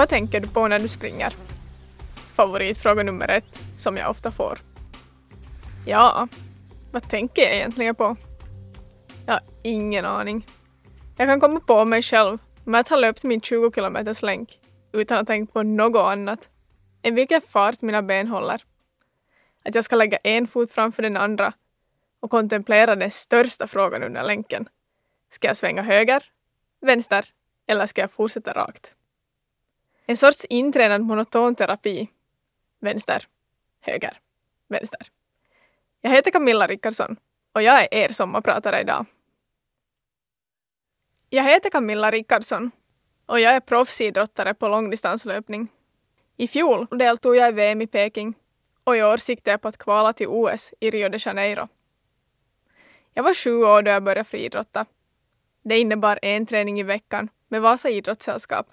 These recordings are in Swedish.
Vad tänker du på när du springer? Favoritfråga nummer ett, som jag ofta får. Ja, vad tänker jag egentligen på? Jag har ingen aning. Jag kan komma på mig själv med att ha löpt min 20 kilometers länk utan att tänkt på något annat än vilken fart mina ben håller. Att jag ska lägga en fot framför den andra och kontemplera den största frågan under länken. Ska jag svänga höger, vänster eller ska jag fortsätta rakt? En sorts intränad monoton terapi. Vänster, höger, vänster. Jag heter Camilla Rickardsson och jag är er sommarpratare idag. Jag heter Camilla Rickardsson och jag är proffsidrottare på långdistanslöpning. I fjol deltog jag i VM i Peking och i år siktar jag på att kvala till OS i Rio de Janeiro. Jag var sju år då jag började friidrotta. Det innebar en träning i veckan med Vasa idrottssällskap.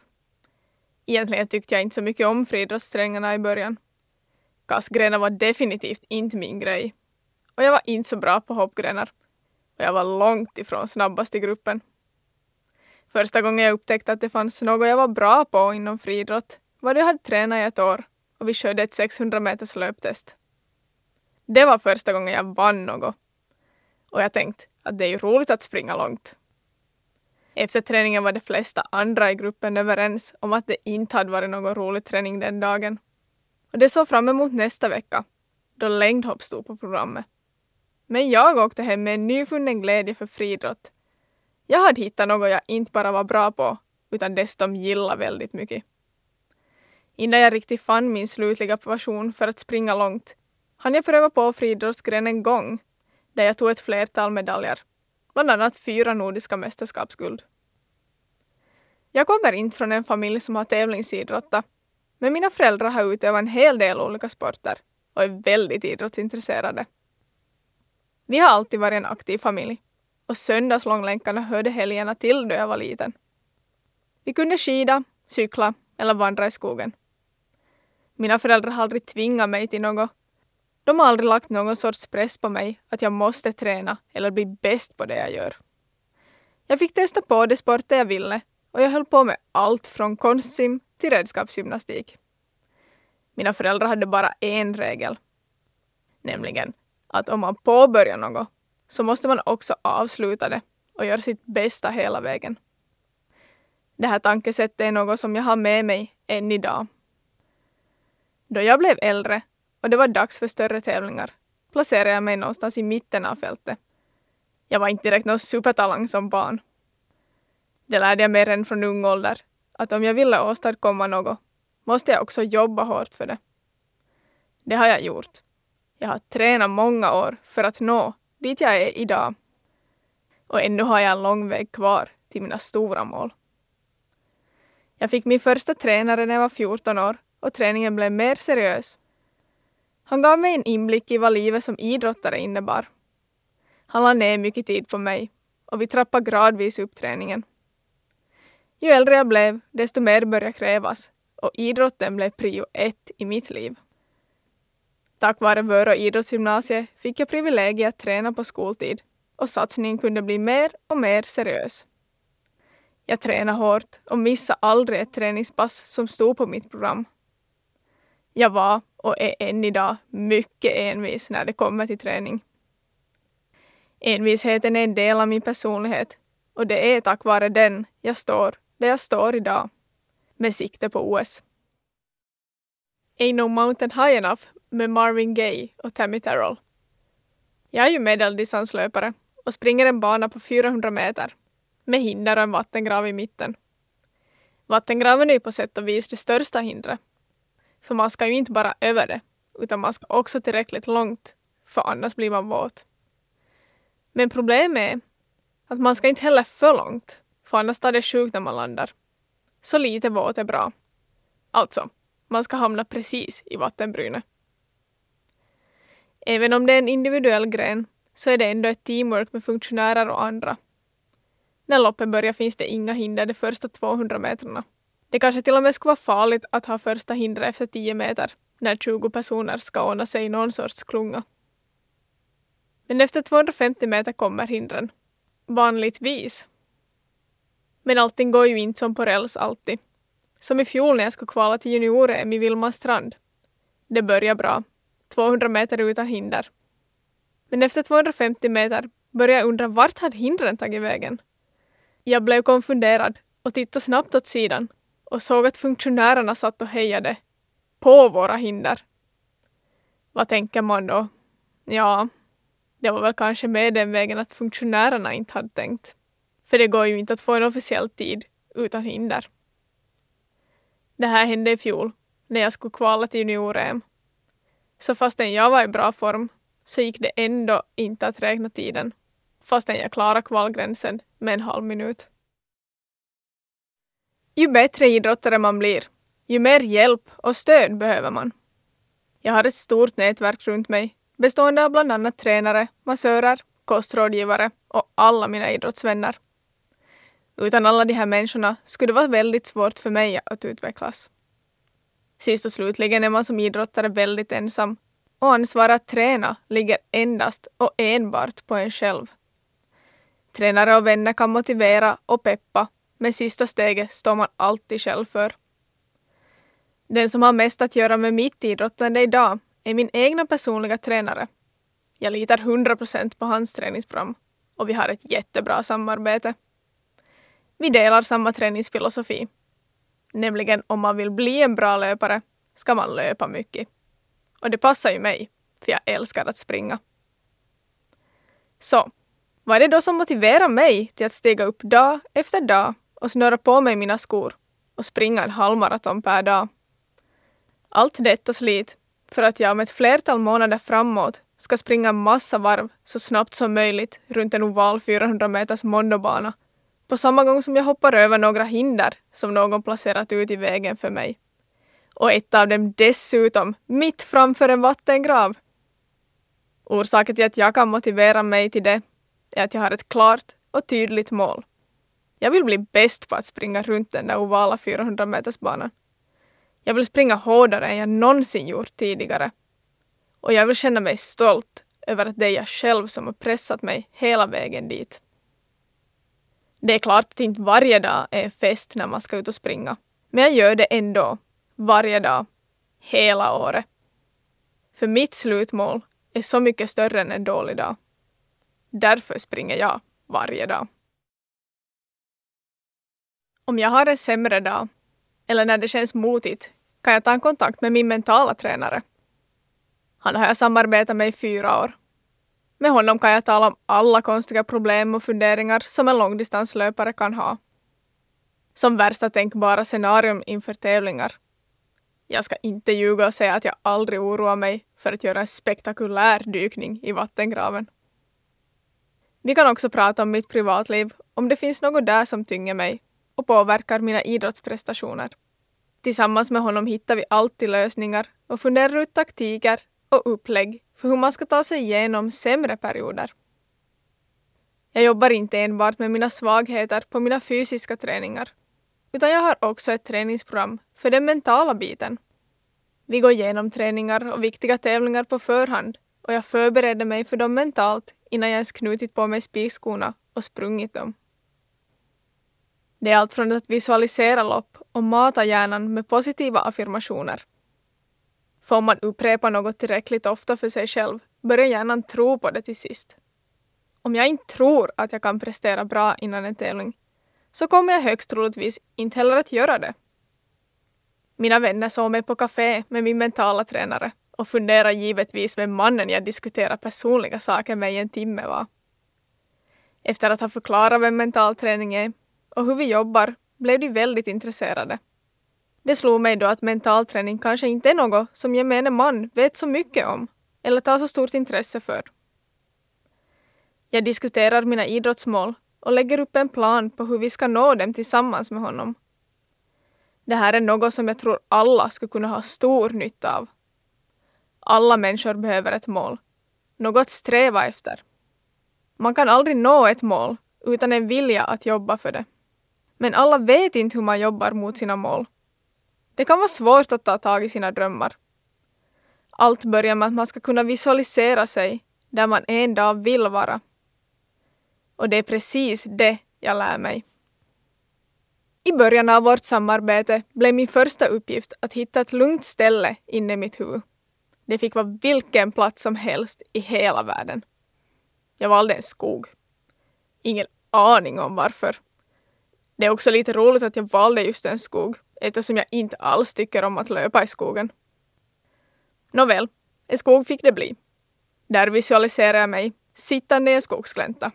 Egentligen tyckte jag inte så mycket om friidrottsträningarna i början. Kastgrenar var definitivt inte min grej. Och jag var inte så bra på hoppgrenar. Och jag var långt ifrån snabbast i gruppen. Första gången jag upptäckte att det fanns något jag var bra på inom friidrott var det jag hade tränat i ett år och vi körde ett 600 meters löptest. Det var första gången jag vann något. Och jag tänkte att det är ju roligt att springa långt. Efter träningen var de flesta andra i gruppen överens om att det inte hade varit någon rolig träning den dagen. Och det såg fram emot nästa vecka, då längdhopp stod på programmet. Men jag åkte hem med en nyfunnen glädje för friidrott. Jag hade hittat något jag inte bara var bra på, utan dessutom gillade väldigt mycket. Innan jag riktigt fann min slutliga passion för att springa långt hann jag pröva på friidrottsgrenen gång, där jag tog ett flertal medaljer, bland annat fyra nordiska mästerskapsguld. Jag kommer inte från en familj som har tävlingsidrottat, men mina föräldrar har utövat en hel del olika sporter och är väldigt idrottsintresserade. Vi har alltid varit en aktiv familj och söndagslånglänkarna hörde helgerna till då jag var liten. Vi kunde skida, cykla eller vandra i skogen. Mina föräldrar har aldrig tvingat mig till något. De har aldrig lagt någon sorts press på mig att jag måste träna eller bli bäst på det jag gör. Jag fick testa på de sporter jag ville och jag höll på med allt från konstsim till redskapsgymnastik. Mina föräldrar hade bara en regel. Nämligen att om man påbörjar något så måste man också avsluta det och göra sitt bästa hela vägen. Det här tankesättet är något som jag har med mig än idag. Då jag blev äldre och det var dags för större tävlingar placerade jag mig någonstans i mitten av fältet. Jag var inte direkt någon supertalang som barn. Det lärde jag mig redan från ung ålder, att om jag ville åstadkomma något måste jag också jobba hårt för det. Det har jag gjort. Jag har tränat många år för att nå dit jag är idag. Och ännu har jag en lång väg kvar till mina stora mål. Jag fick min första tränare när jag var 14 år och träningen blev mer seriös. Han gav mig en inblick i vad livet som idrottare innebar. Han lade ner mycket tid på mig och vi trappade gradvis upp träningen. Ju äldre jag blev, desto mer började krävas och idrotten blev prio ett i mitt liv. Tack vare Vörå idrottsgymnasie fick jag privilegiet att träna på skoltid och satsningen kunde bli mer och mer seriös. Jag tränade hårt och missade aldrig ett träningspass som stod på mitt program. Jag var och är än idag mycket envis när det kommer till träning. Envisheten är en del av min personlighet och det är tack vare den jag står där jag står idag, med sikte på OS. Ain't no mountain high enough med Marvin Gaye och Tammy Terrell. Jag är ju medeldistanslöpare och springer en bana på 400 meter med hinder och en vattengrav i mitten. Vattengraven är ju på sätt och vis det största hindret. För man ska ju inte bara över det, utan man ska också tillräckligt långt, för annars blir man våt. Men problemet är att man ska inte heller för långt, för annars tar det sjukt när man landar. Så lite våt är bra. Alltså, man ska hamna precis i vattenbrynet. Även om det är en individuell gren så är det ändå ett teamwork med funktionärer och andra. När loppet börjar finns det inga hinder de första 200 metrarna. Det kanske till och med skulle vara farligt att ha första hindret efter 10 meter när 20 personer ska ordna sig i någon sorts klunga. Men efter 250 meter kommer hindren. Vanligtvis. Men allting går ju inte som på räls alltid. Som i fjol när jag skulle kvala till junior-EM i Vilmastrand. Det började bra. 200 meter utan hinder. Men efter 250 meter började jag undra vart hade hindren tagit vägen? Jag blev konfunderad och tittade snabbt åt sidan och såg att funktionärerna satt och hejade på våra hinder. Vad tänker man då? Ja, det var väl kanske med den vägen att funktionärerna inte hade tänkt. För det går ju inte att få en officiell tid utan hinder. Det här hände i fjol när jag skulle kvala till junior-EM. Så fastän jag var i bra form så gick det ändå inte att räkna tiden fastän jag klarade kvalgränsen med en halv minut. Ju bättre idrottare man blir, ju mer hjälp och stöd behöver man. Jag har ett stort nätverk runt mig bestående av bland annat tränare, massörer, kostrådgivare och alla mina idrottsvänner. Utan alla de här människorna skulle det vara väldigt svårt för mig att utvecklas. Sist och slutligen är man som idrottare väldigt ensam och ansvaret att träna ligger endast och enbart på en själv. Tränare och vänner kan motivera och peppa, men sista steget står man alltid själv för. Den som har mest att göra med mitt idrottande idag är min egna personliga tränare. Jag litar 100% på hans träningsprogram och vi har ett jättebra samarbete. Vi delar samma träningsfilosofi. Nämligen om man vill bli en bra löpare ska man löpa mycket. Och det passar ju mig, för jag älskar att springa. Så, vad är det då som motiverar mig till att stiga upp dag efter dag och snöra på mig mina skor och springa en halvmaraton per dag? Allt detta slit för att jag om ett flertal månader framåt ska springa massa varv så snabbt som möjligt runt en oval 400 meters mondobana på samma gång som jag hoppar över några hinder som någon placerat ut i vägen för mig. Och ett av dem dessutom mitt framför en vattengrav. Orsaken till att jag kan motivera mig till det är att jag har ett klart och tydligt mål. Jag vill bli bäst på att springa runt den där ovala 400 metersbanan. Jag vill springa hårdare än jag någonsin gjort tidigare. Och jag vill känna mig stolt över att det är jag själv som har pressat mig hela vägen dit. Det är klart att inte varje dag är en fest när man ska ut och springa. Men jag gör det ändå. Varje dag. Hela året. För mitt slutmål är så mycket större än en dålig dag. Därför springer jag varje dag. Om jag har en sämre dag, eller när det känns motigt, kan jag ta kontakt med min mentala tränare. Han har jag samarbetat med i fyra år med honom kan jag tala om alla konstiga problem och funderingar som en långdistanslöpare kan ha. Som värsta tänkbara scenarium inför tävlingar. Jag ska inte ljuga och säga att jag aldrig oroar mig för att göra en spektakulär dykning i vattengraven. Vi kan också prata om mitt privatliv, om det finns något där som tynger mig och påverkar mina idrottsprestationer. Tillsammans med honom hittar vi alltid lösningar och funderar ut taktiker och upplägg för hur man ska ta sig igenom sämre perioder. Jag jobbar inte enbart med mina svagheter på mina fysiska träningar, utan jag har också ett träningsprogram för den mentala biten. Vi går igenom träningar och viktiga tävlingar på förhand och jag förbereder mig för dem mentalt innan jag ens knutit på mig spikskorna och sprungit dem. Det är allt från att visualisera lopp och mata hjärnan med positiva affirmationer för om man upprepar något tillräckligt ofta för sig själv börjar hjärnan tro på det till sist. Om jag inte tror att jag kan prestera bra innan en tävling så kommer jag högst troligtvis inte heller att göra det. Mina vänner såg mig på café med min mentala tränare och funderade givetvis vem mannen jag diskuterar personliga saker med i en timme var. Efter att ha förklarat vem mental träning är och hur vi jobbar blev de väldigt intresserade. Det slog mig då att mental träning kanske inte är något som gemene man vet så mycket om eller tar så stort intresse för. Jag diskuterar mina idrottsmål och lägger upp en plan på hur vi ska nå dem tillsammans med honom. Det här är något som jag tror alla skulle kunna ha stor nytta av. Alla människor behöver ett mål, något att sträva efter. Man kan aldrig nå ett mål utan en vilja att jobba för det. Men alla vet inte hur man jobbar mot sina mål det kan vara svårt att ta tag i sina drömmar. Allt börjar med att man ska kunna visualisera sig där man en dag vill vara. Och det är precis det jag lär mig. I början av vårt samarbete blev min första uppgift att hitta ett lugnt ställe inne i mitt huvud. Det fick vara vilken plats som helst i hela världen. Jag valde en skog. Ingen aning om varför. Det är också lite roligt att jag valde just en skog eftersom jag inte alls tycker om att löpa i skogen. Nåväl, en skog fick det bli. Där visualiserade jag mig sittande i en skogsglänta.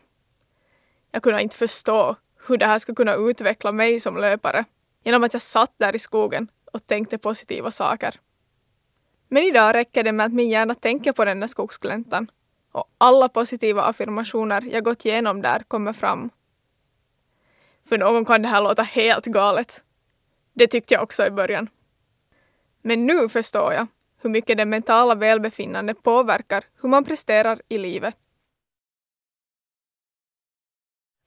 Jag kunde inte förstå hur det här skulle kunna utveckla mig som löpare genom att jag satt där i skogen och tänkte positiva saker. Men idag räcker det med att min hjärna tänker på den där skogsgläntan och alla positiva affirmationer jag gått igenom där kommer fram. För någon kan det här låta helt galet. Det tyckte jag också i början. Men nu förstår jag hur mycket det mentala välbefinnandet påverkar hur man presterar i livet.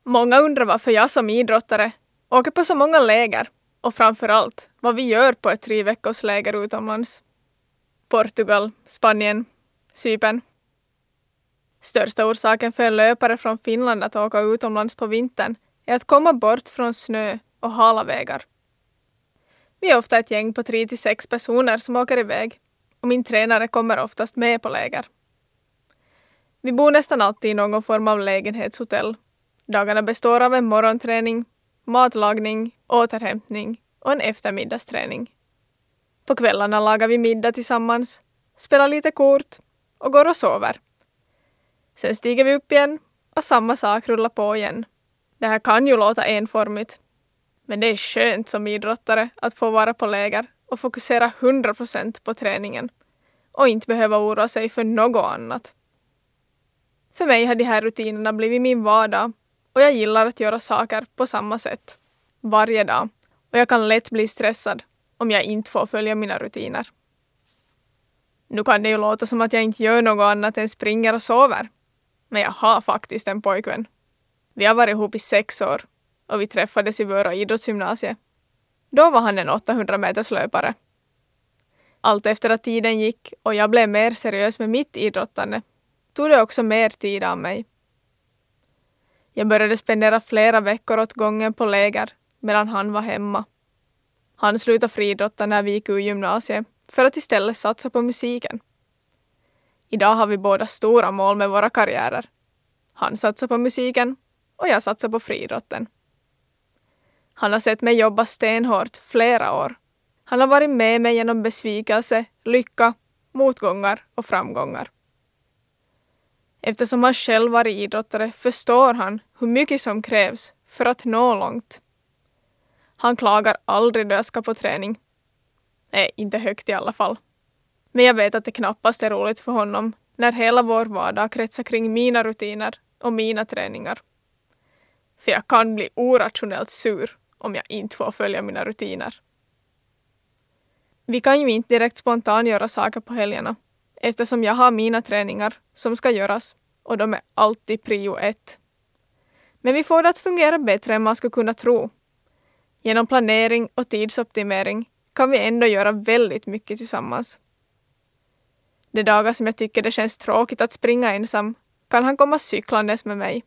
Många undrar varför jag som idrottare åker på så många läger och framför allt vad vi gör på ett tre veckors läger utomlands. Portugal, Spanien, Cypern. Största orsaken för en löpare från Finland att åka utomlands på vintern är att komma bort från snö och hala vägar. Vi är ofta ett gäng på tre till sex personer som åker iväg och min tränare kommer oftast med på läger. Vi bor nästan alltid i någon form av lägenhetshotell. Dagarna består av en morgonträning, matlagning, återhämtning och en eftermiddagsträning. På kvällarna lagar vi middag tillsammans, spelar lite kort och går och sover. Sen stiger vi upp igen och samma sak rullar på igen. Det här kan ju låta enformigt, men det är skönt som idrottare att få vara på läger och fokusera 100% på träningen och inte behöva oroa sig för något annat. För mig har de här rutinerna blivit min vardag och jag gillar att göra saker på samma sätt varje dag och jag kan lätt bli stressad om jag inte får följa mina rutiner. Nu kan det ju låta som att jag inte gör något annat än springer och sover. Men jag har faktiskt en pojkvän. Vi har varit ihop i sex år och vi träffades i Vöra idrottsgymnasie. Då var han en 800 meters löpare. Allt efter att tiden gick och jag blev mer seriös med mitt idrottande tog det också mer tid av mig. Jag började spendera flera veckor åt gången på läger medan han var hemma. Han slutade friidrotta när vi gick ur gymnasiet för att istället satsa på musiken. Idag har vi båda stora mål med våra karriärer. Han satsar på musiken och jag satsar på friidrotten. Han har sett mig jobba stenhårt flera år. Han har varit med mig genom besvikelse, lycka, motgångar och framgångar. Eftersom han själv varit idrottare förstår han hur mycket som krävs för att nå långt. Han klagar aldrig då jag ska på träning. Nej, inte högt i alla fall. Men jag vet att det knappast är roligt för honom när hela vår vardag kretsar kring mina rutiner och mina träningar. För jag kan bli orationellt sur om jag inte får följa mina rutiner. Vi kan ju inte direkt spontant göra saker på helgerna eftersom jag har mina träningar som ska göras och de är alltid prio ett. Men vi får det att fungera bättre än man skulle kunna tro. Genom planering och tidsoptimering kan vi ändå göra väldigt mycket tillsammans. De dagar som jag tycker det känns tråkigt att springa ensam kan han komma cyklandes med mig.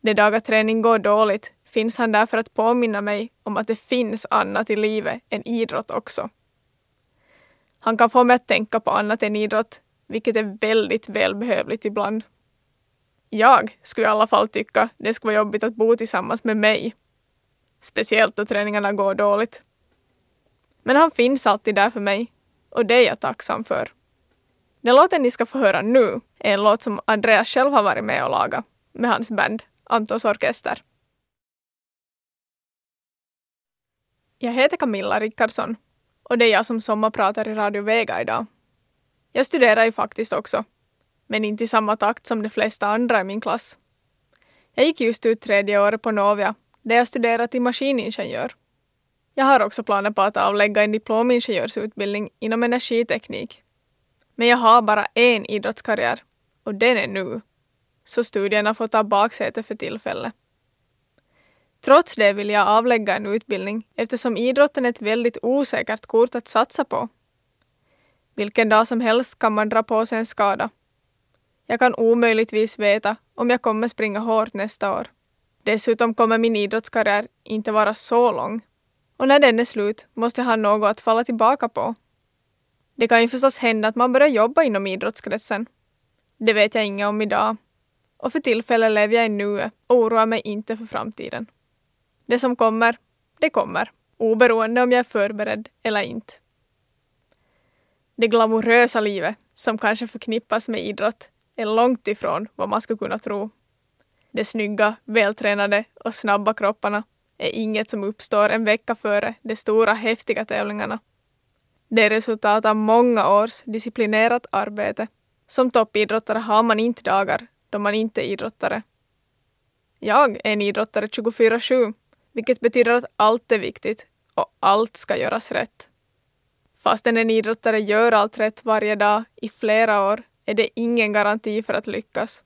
De dagar träning går dåligt finns han där för att påminna mig om att det finns annat i livet än idrott också. Han kan få mig att tänka på annat än idrott, vilket är väldigt välbehövligt ibland. Jag skulle i alla fall tycka det skulle vara jobbigt att bo tillsammans med mig. Speciellt då träningarna går dåligt. Men han finns alltid där för mig och det är jag tacksam för. Den låten ni ska få höra nu är en låt som Andreas själv har varit med och lagat med hans band Antons Orkester. Jag heter Camilla Rickardsson och det är jag som sommarpratar i Radio Vega idag. Jag studerar ju faktiskt också, men inte i samma takt som de flesta andra i min klass. Jag gick just ut tredje året på Novia där jag studerar till maskiningenjör. Jag har också planer på att avlägga en diplomingenjörsutbildning inom energiteknik. Men jag har bara en idrottskarriär och den är nu, så studierna får ta baksäte för tillfället. Trots det vill jag avlägga en utbildning eftersom idrotten är ett väldigt osäkert kort att satsa på. Vilken dag som helst kan man dra på sig en skada. Jag kan omöjligtvis veta om jag kommer springa hårt nästa år. Dessutom kommer min idrottskarriär inte vara så lång. Och när den är slut måste jag ha något att falla tillbaka på. Det kan ju förstås hända att man börjar jobba inom idrottskretsen. Det vet jag inget om idag. Och för tillfället lever jag i nuet och oroar mig inte för framtiden. Det som kommer, det kommer, oberoende om jag är förberedd eller inte. Det glamorösa livet, som kanske förknippas med idrott, är långt ifrån vad man skulle kunna tro. De snygga, vältränade och snabba kropparna är inget som uppstår en vecka före de stora häftiga tävlingarna. Det är resultat av många års disciplinerat arbete. Som toppidrottare har man inte dagar då man inte är idrottare. Jag är en idrottare 24-7, vilket betyder att allt är viktigt och allt ska göras rätt. Fastän en idrottare gör allt rätt varje dag i flera år är det ingen garanti för att lyckas.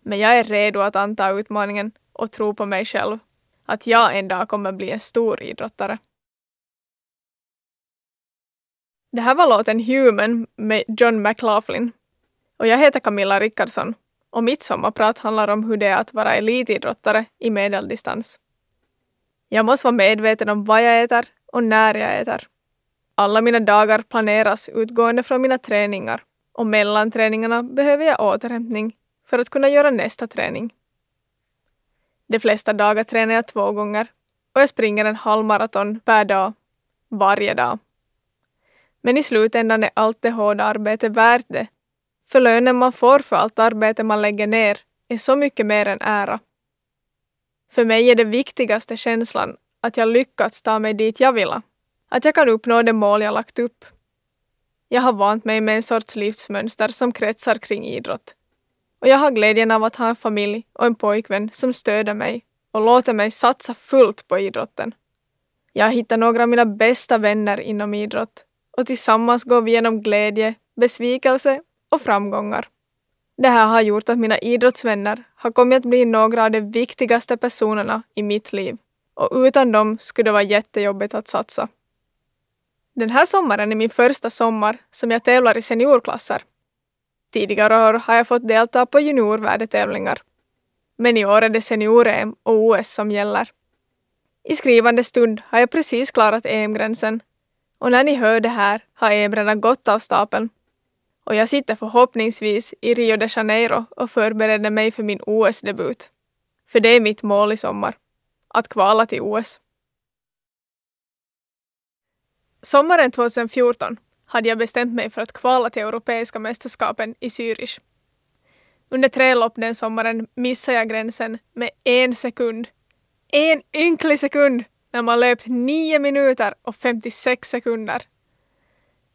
Men jag är redo att anta utmaningen och tro på mig själv. Att jag en dag kommer bli en stor idrottare. Det här var låten Human med John McLaughlin. Och jag heter Camilla Rickardsson och mitt sommarprat handlar om hur det är att vara elitidrottare i medeldistans. Jag måste vara medveten om vad jag äter och när jag äter. Alla mina dagar planeras utgående från mina träningar och mellan träningarna behöver jag återhämtning för att kunna göra nästa träning. De flesta dagar tränar jag två gånger och jag springer en halvmaraton per dag, varje dag. Men i slutändan är allt det hårda arbetet värt det, för lönen man får för allt arbete man lägger ner är så mycket mer än ära. För mig är det viktigaste känslan att jag lyckats ta mig dit jag ville, att jag kan uppnå det mål jag lagt upp. Jag har vant mig med en sorts livsmönster som kretsar kring idrott. Och jag har glädjen av att ha en familj och en pojkvän som stöder mig och låter mig satsa fullt på idrotten. Jag har hittat några av mina bästa vänner inom idrott och tillsammans går vi igenom glädje, besvikelse och framgångar. Det här har gjort att mina idrottsvänner har kommit att bli några av de viktigaste personerna i mitt liv och utan dem skulle det vara jättejobbigt att satsa. Den här sommaren är min första sommar som jag tävlar i seniorklasser. Tidigare år har jag fått delta på juniorvärdetävlingar. Men i år är det senior-EM och OS som gäller. I skrivande stund har jag precis klarat EM-gränsen och när ni hör det här har EM redan gått av stapeln. Och jag sitter förhoppningsvis i Rio de Janeiro och förbereder mig för min OS-debut. För det är mitt mål i sommar. Att kvala till OS. Sommaren 2014 hade jag bestämt mig för att kvala till Europeiska mästerskapen i Zürich. Under tre lopp den sommaren missade jag gränsen med en sekund. En ynklig sekund när man löpt 9 minuter och 56 sekunder.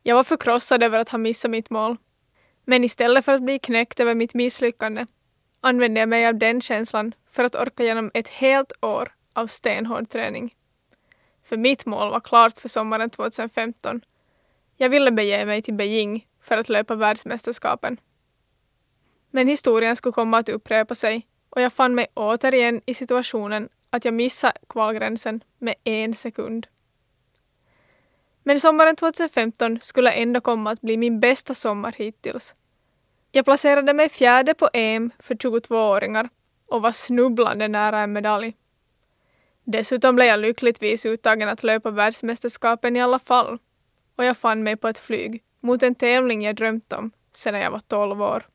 Jag var förkrossad över att ha missat mitt mål. Men istället för att bli knäckt över mitt misslyckande använde jag mig av den känslan för att orka genom ett helt år av stenhård träning. För mitt mål var klart för sommaren 2015. Jag ville bege mig till Beijing för att löpa världsmästerskapen. Men historien skulle komma att upprepa sig och jag fann mig återigen i situationen att jag missade kvalgränsen med en sekund. Men sommaren 2015 skulle ändå komma att bli min bästa sommar hittills. Jag placerade mig fjärde på EM för 22-åringar och var snubblande nära en medalj. Dessutom blev jag lyckligtvis uttagen att löpa världsmästerskapen i alla fall och jag fann mig på ett flyg mot en tävling jag drömt om sedan jag var 12 år.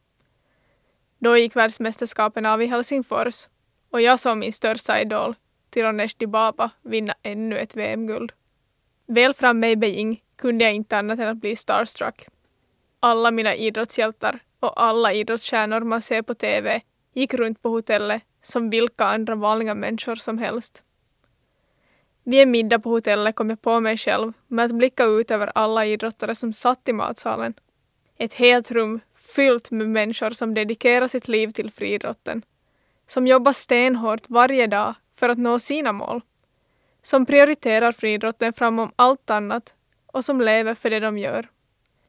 Då gick världsmästerskapen av i Helsingfors och jag såg min största idol, Tironesh Dibaba, vinna ännu ett VM-guld. Väl framme i Beijing kunde jag inte annat än att bli starstruck. Alla mina idrottshjältar och alla idrottsstjärnor man ser på TV gick runt på hotellet som vilka andra vanliga människor som helst. Vid en middag på hotellet kom jag på mig själv med att blicka ut över alla idrottare som satt i matsalen. Ett helt rum fyllt med människor som dedikerar sitt liv till friidrotten. Som jobbar stenhårt varje dag för att nå sina mål. Som prioriterar friidrotten framom allt annat och som lever för det de gör.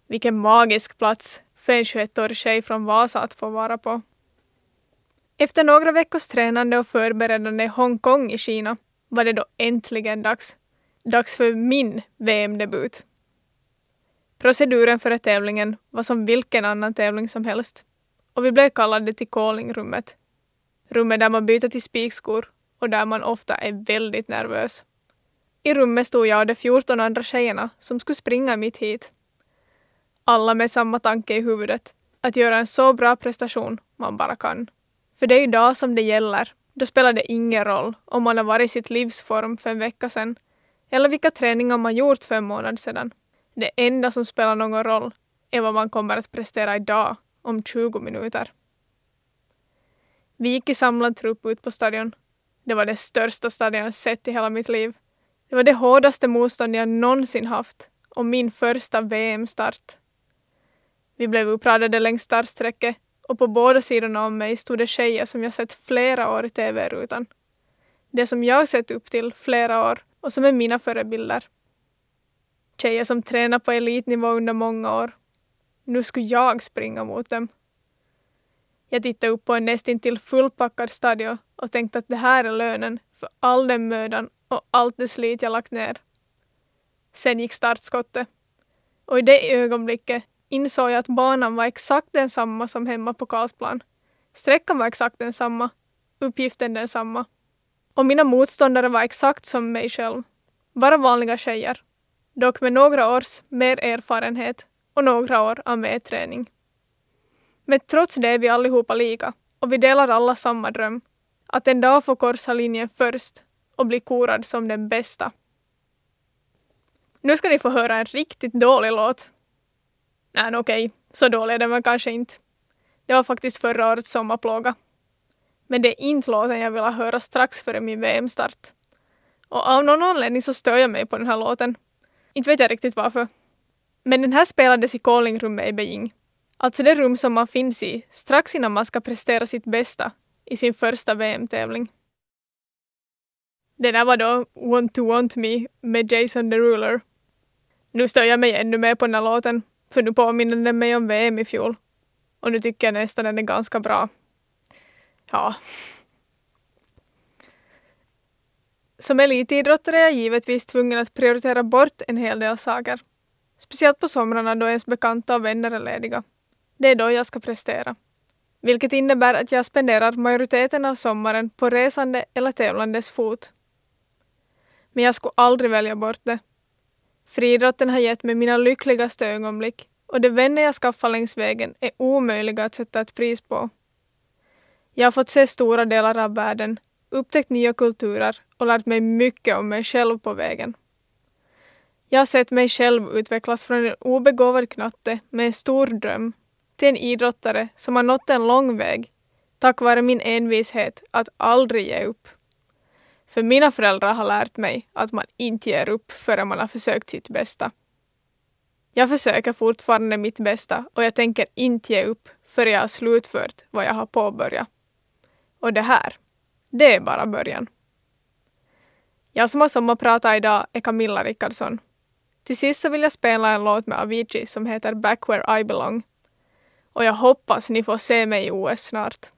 Vilken magisk plats för en 21-årig tjej från Vasa att få vara på. Efter några veckors tränande och förberedande i Hongkong i Kina var det då äntligen dags. Dags för min VM-debut. Proceduren före tävlingen var som vilken annan tävling som helst och vi blev kallade till callingrummet. Rummet där man byter till spikskor och där man ofta är väldigt nervös. I rummet stod jag och de 14 andra tjejerna som skulle springa mitt hit. Alla med samma tanke i huvudet, att göra en så bra prestation man bara kan. För det är idag som det gäller. Då spelar det ingen roll om man har varit i sitt livsform för en vecka sedan eller vilka träningar man gjort för en månad sedan. Det enda som spelar någon roll är vad man kommer att prestera idag om 20 minuter. Vi gick i samlad trupp ut på stadion. Det var det största stadion jag sett i hela mitt liv. Det var det hårdaste motstånd jag någonsin haft och min första VM-start. Vi blev uppradade längs startsträcket och på båda sidorna om mig stod det tjejer som jag sett flera år i TV-rutan. Det som jag sett upp till flera år och som är mina förebilder. Tjejer som tränat på elitnivå under många år. Nu skulle jag springa mot dem. Jag tittade upp på en nästintill fullpackad stadion och tänkte att det här är lönen för all den mödan och allt det slit jag lagt ner. Sen gick startskottet. Och i det ögonblicket insåg jag att banan var exakt densamma som hemma på Karlsplan. Sträckan var exakt densamma, uppgiften densamma. Och mina motståndare var exakt som mig själv. Bara vanliga tjejer. Dock med några års mer erfarenhet och några år av mer träning. Men trots det är vi allihopa lika och vi delar alla samma dröm. Att en dag få korsa linjen först och bli korad som den bästa. Nu ska ni få höra en riktigt dålig låt. Nej, okej, okay. så dålig är den väl kanske inte. Det var faktiskt förra årets sommarplåga. Men det är inte låten jag vill höra strax före min VM-start. Och av någon anledning så stör jag mig på den här låten. Inte vet jag riktigt varför. Men den här spelades i callingrummet i Beijing. Alltså det rum som man finns i strax innan man ska prestera sitt bästa i sin första VM-tävling. Det där var då Want to Want Me med Jason Deruler. Nu stör jag mig ännu mer på den här låten, för nu påminner den mig om VM i fjol. Och nu tycker jag nästan den är ganska bra. Ja. Som elitidrottare är jag givetvis tvungen att prioritera bort en hel del saker. Speciellt på somrarna då ens bekanta och vänner är lediga. Det är då jag ska prestera. Vilket innebär att jag spenderar majoriteten av sommaren på resande eller tävlandes fot. Men jag skulle aldrig välja bort det. Friidrotten har gett mig mina lyckligaste ögonblick och de vänner jag skaffar längs vägen är omöjliga att sätta ett pris på. Jag har fått se stora delar av världen, upptäckt nya kulturer och lärt mig mycket om mig själv på vägen. Jag har sett mig själv utvecklas från en obegåvad knatte med en stor dröm till en idrottare som har nått en lång väg tack vare min envishet att aldrig ge upp. För mina föräldrar har lärt mig att man inte ger upp förrän man har försökt sitt bästa. Jag försöker fortfarande mitt bästa och jag tänker inte ge upp förrän jag har slutfört vad jag har påbörjat. Och det här, det är bara början. Jag som har sommarpratat idag är Camilla Rickardsson. Till sist så vill jag spela en låt med Avicii som heter Back Where I Belong. Och jag hoppas ni får se mig i OS snart.